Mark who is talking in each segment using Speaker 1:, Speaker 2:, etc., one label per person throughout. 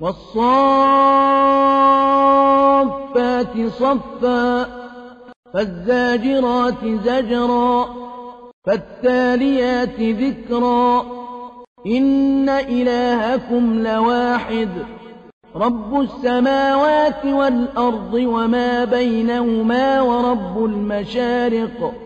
Speaker 1: والصافات صفا فالزاجرات زجرا فالتاليات ذكرا إن إلهكم لواحد رب السماوات والأرض وما بينهما ورب المشارق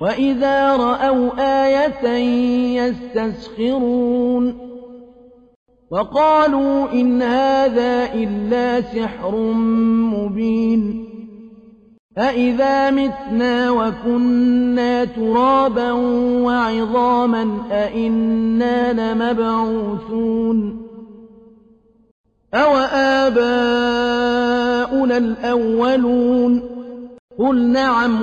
Speaker 1: وإذا رأوا آية يستسخرون وقالوا إن هذا إلا سحر مبين أإذا متنا وكنا ترابا وعظاما أإنا لمبعوثون أو آباؤنا الأولون قل نعم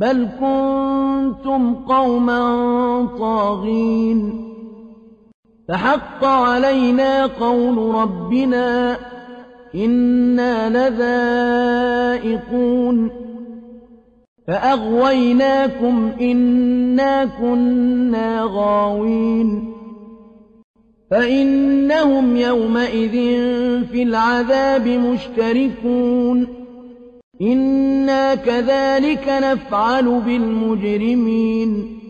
Speaker 1: بل كنتم قوما طاغين. فحق علينا قول ربنا إنا لذائقون. فأغويناكم إنا كنا غاوين. فإنهم يومئذ في العذاب مشتركون. إنا كذلك نفعل بالمجرمين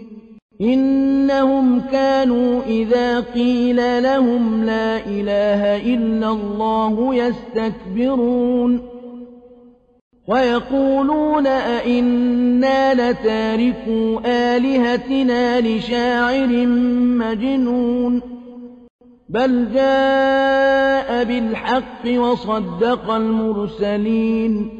Speaker 1: إنهم كانوا إذا قيل لهم لا إله إلا الله يستكبرون ويقولون أئنا لتاركوا آلهتنا لشاعر مجنون بل جاء بالحق وصدق المرسلين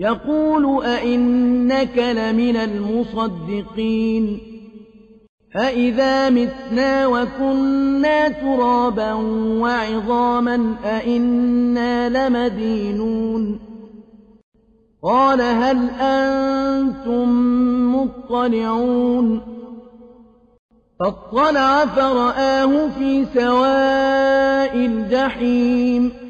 Speaker 1: يقول أئنك لمن المصدقين أئذا متنا وكنا ترابا وعظاما أئنا لمدينون قال هل أنتم مطلعون فاطلع فرآه في سواء الجحيم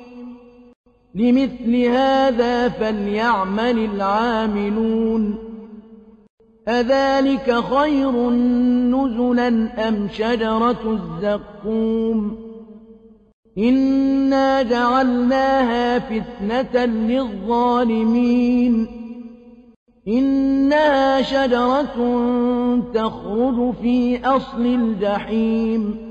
Speaker 1: لمثل هذا فليعمل العاملون. أذلك خير نزلا أم شجرة الزقوم؟ إنا جعلناها فتنة للظالمين. إنها شجرة تخرج في أصل الجحيم.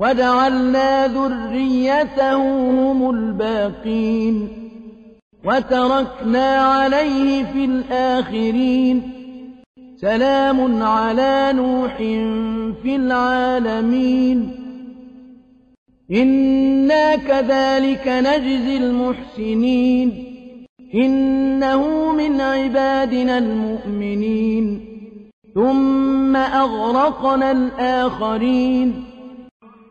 Speaker 1: وجعلنا ذريته هم الباقين وتركنا عليه في الآخرين سلام على نوح في العالمين إنا كذلك نجزي المحسنين إنه من عبادنا المؤمنين ثم أغرقنا الآخرين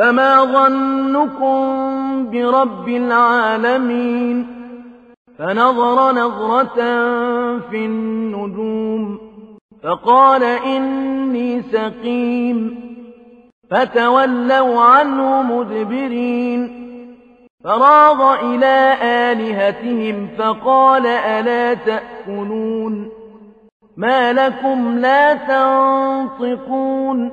Speaker 1: فما ظنكم برب العالمين فنظر نظرة في النجوم فقال إني سقيم فتولوا عنه مدبرين فراغ إلى آلهتهم فقال ألا تأكلون ما لكم لا تنطقون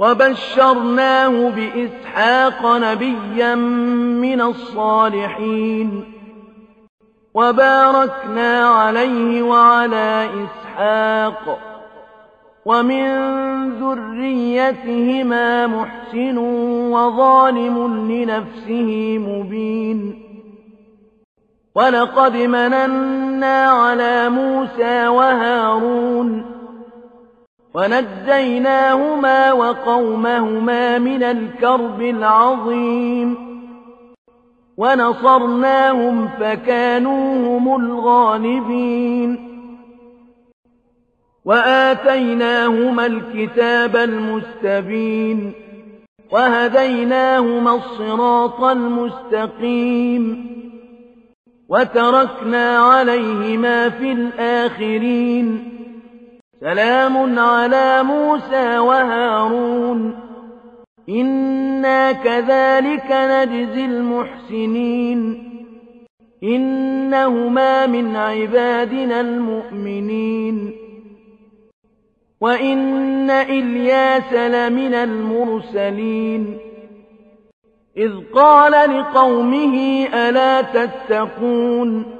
Speaker 1: وبشرناه بإسحاق نبيا من الصالحين وباركنا عليه وعلى إسحاق ومن ذريتهما محسن وظالم لنفسه مبين ولقد مننا على موسى وهارون ونجيناهما وقومهما من الكرب العظيم. ونصرناهم فكانوا هم الغالبين. وآتيناهما الكتاب المستبين. وهديناهما الصراط المستقيم. وتركنا عليهما في الآخرين. سلام على موسى وهارون. إنا كذلك نجزي المحسنين. إنهما من عبادنا المؤمنين. وإن إلياس لمن المرسلين. إذ قال لقومه ألا تتقون؟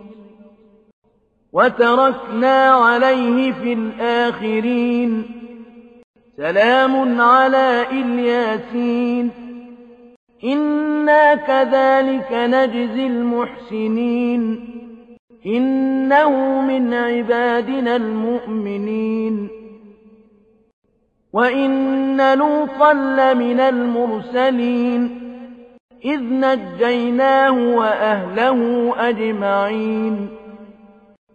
Speaker 1: وتركنا عليه في الآخرين. سلام على إلياسين. إنا كذلك نجزي المحسنين. إنه من عبادنا المؤمنين. وإن لوطا لمن المرسلين. إذ نجيناه وأهله أجمعين.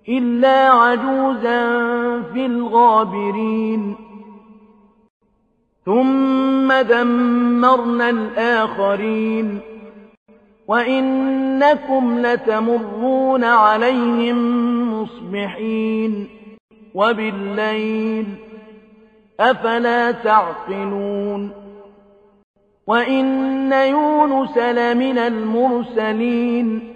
Speaker 1: إلا عجوزا في الغابرين. ثم دمرنا الآخرين. وإنكم لتمرون عليهم مصبحين. وبالليل أفلا تعقلون. وإن يونس لمن المرسلين.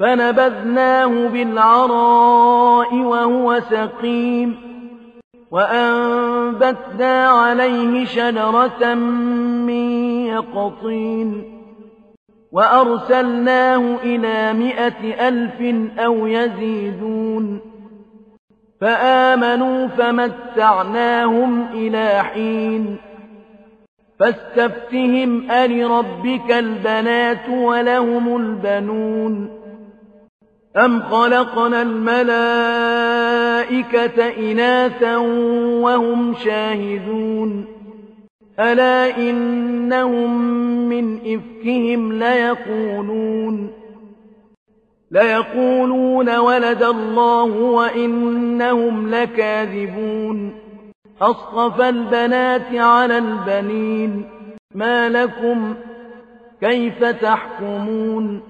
Speaker 1: فنبذناه بالعراء وهو سقيم وأنبتنا عليه شجرة من يقطين وأرسلناه إلى مائة ألف أو يزيدون فآمنوا فمتعناهم إلى حين فاستفتهم ألربك البنات ولهم البنون أم خلقنا الملائكة إناثا وهم شاهدون ألا إنهم من إفكهم ليقولون ليقولون ولد الله وإنهم لكاذبون أصطفى البنات على البنين ما لكم كيف تحكمون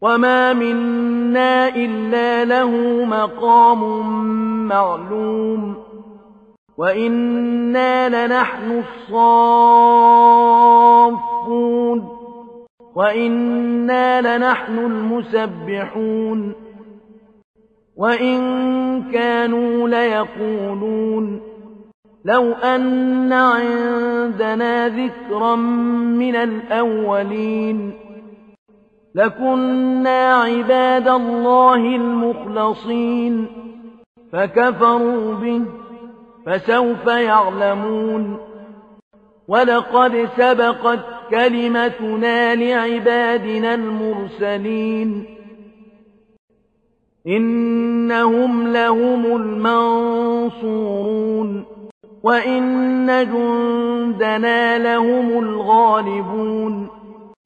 Speaker 1: وما منا إلا له مقام معلوم وإنا لنحن الصافون وإنا لنحن المسبحون وإن كانوا ليقولون لو أن عندنا ذكرا من الأولين لكنا عباد الله المخلصين فكفروا به فسوف يعلمون ولقد سبقت كلمتنا لعبادنا المرسلين إنهم لهم المنصورون وإن جندنا لهم الغالبون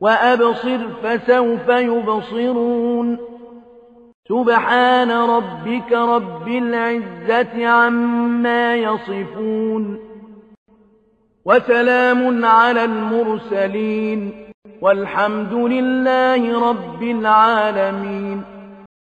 Speaker 1: وأبصر فسوف يبصرون. سبحان ربك رب العزة عما يصفون. وسلام على المرسلين. والحمد لله رب العالمين.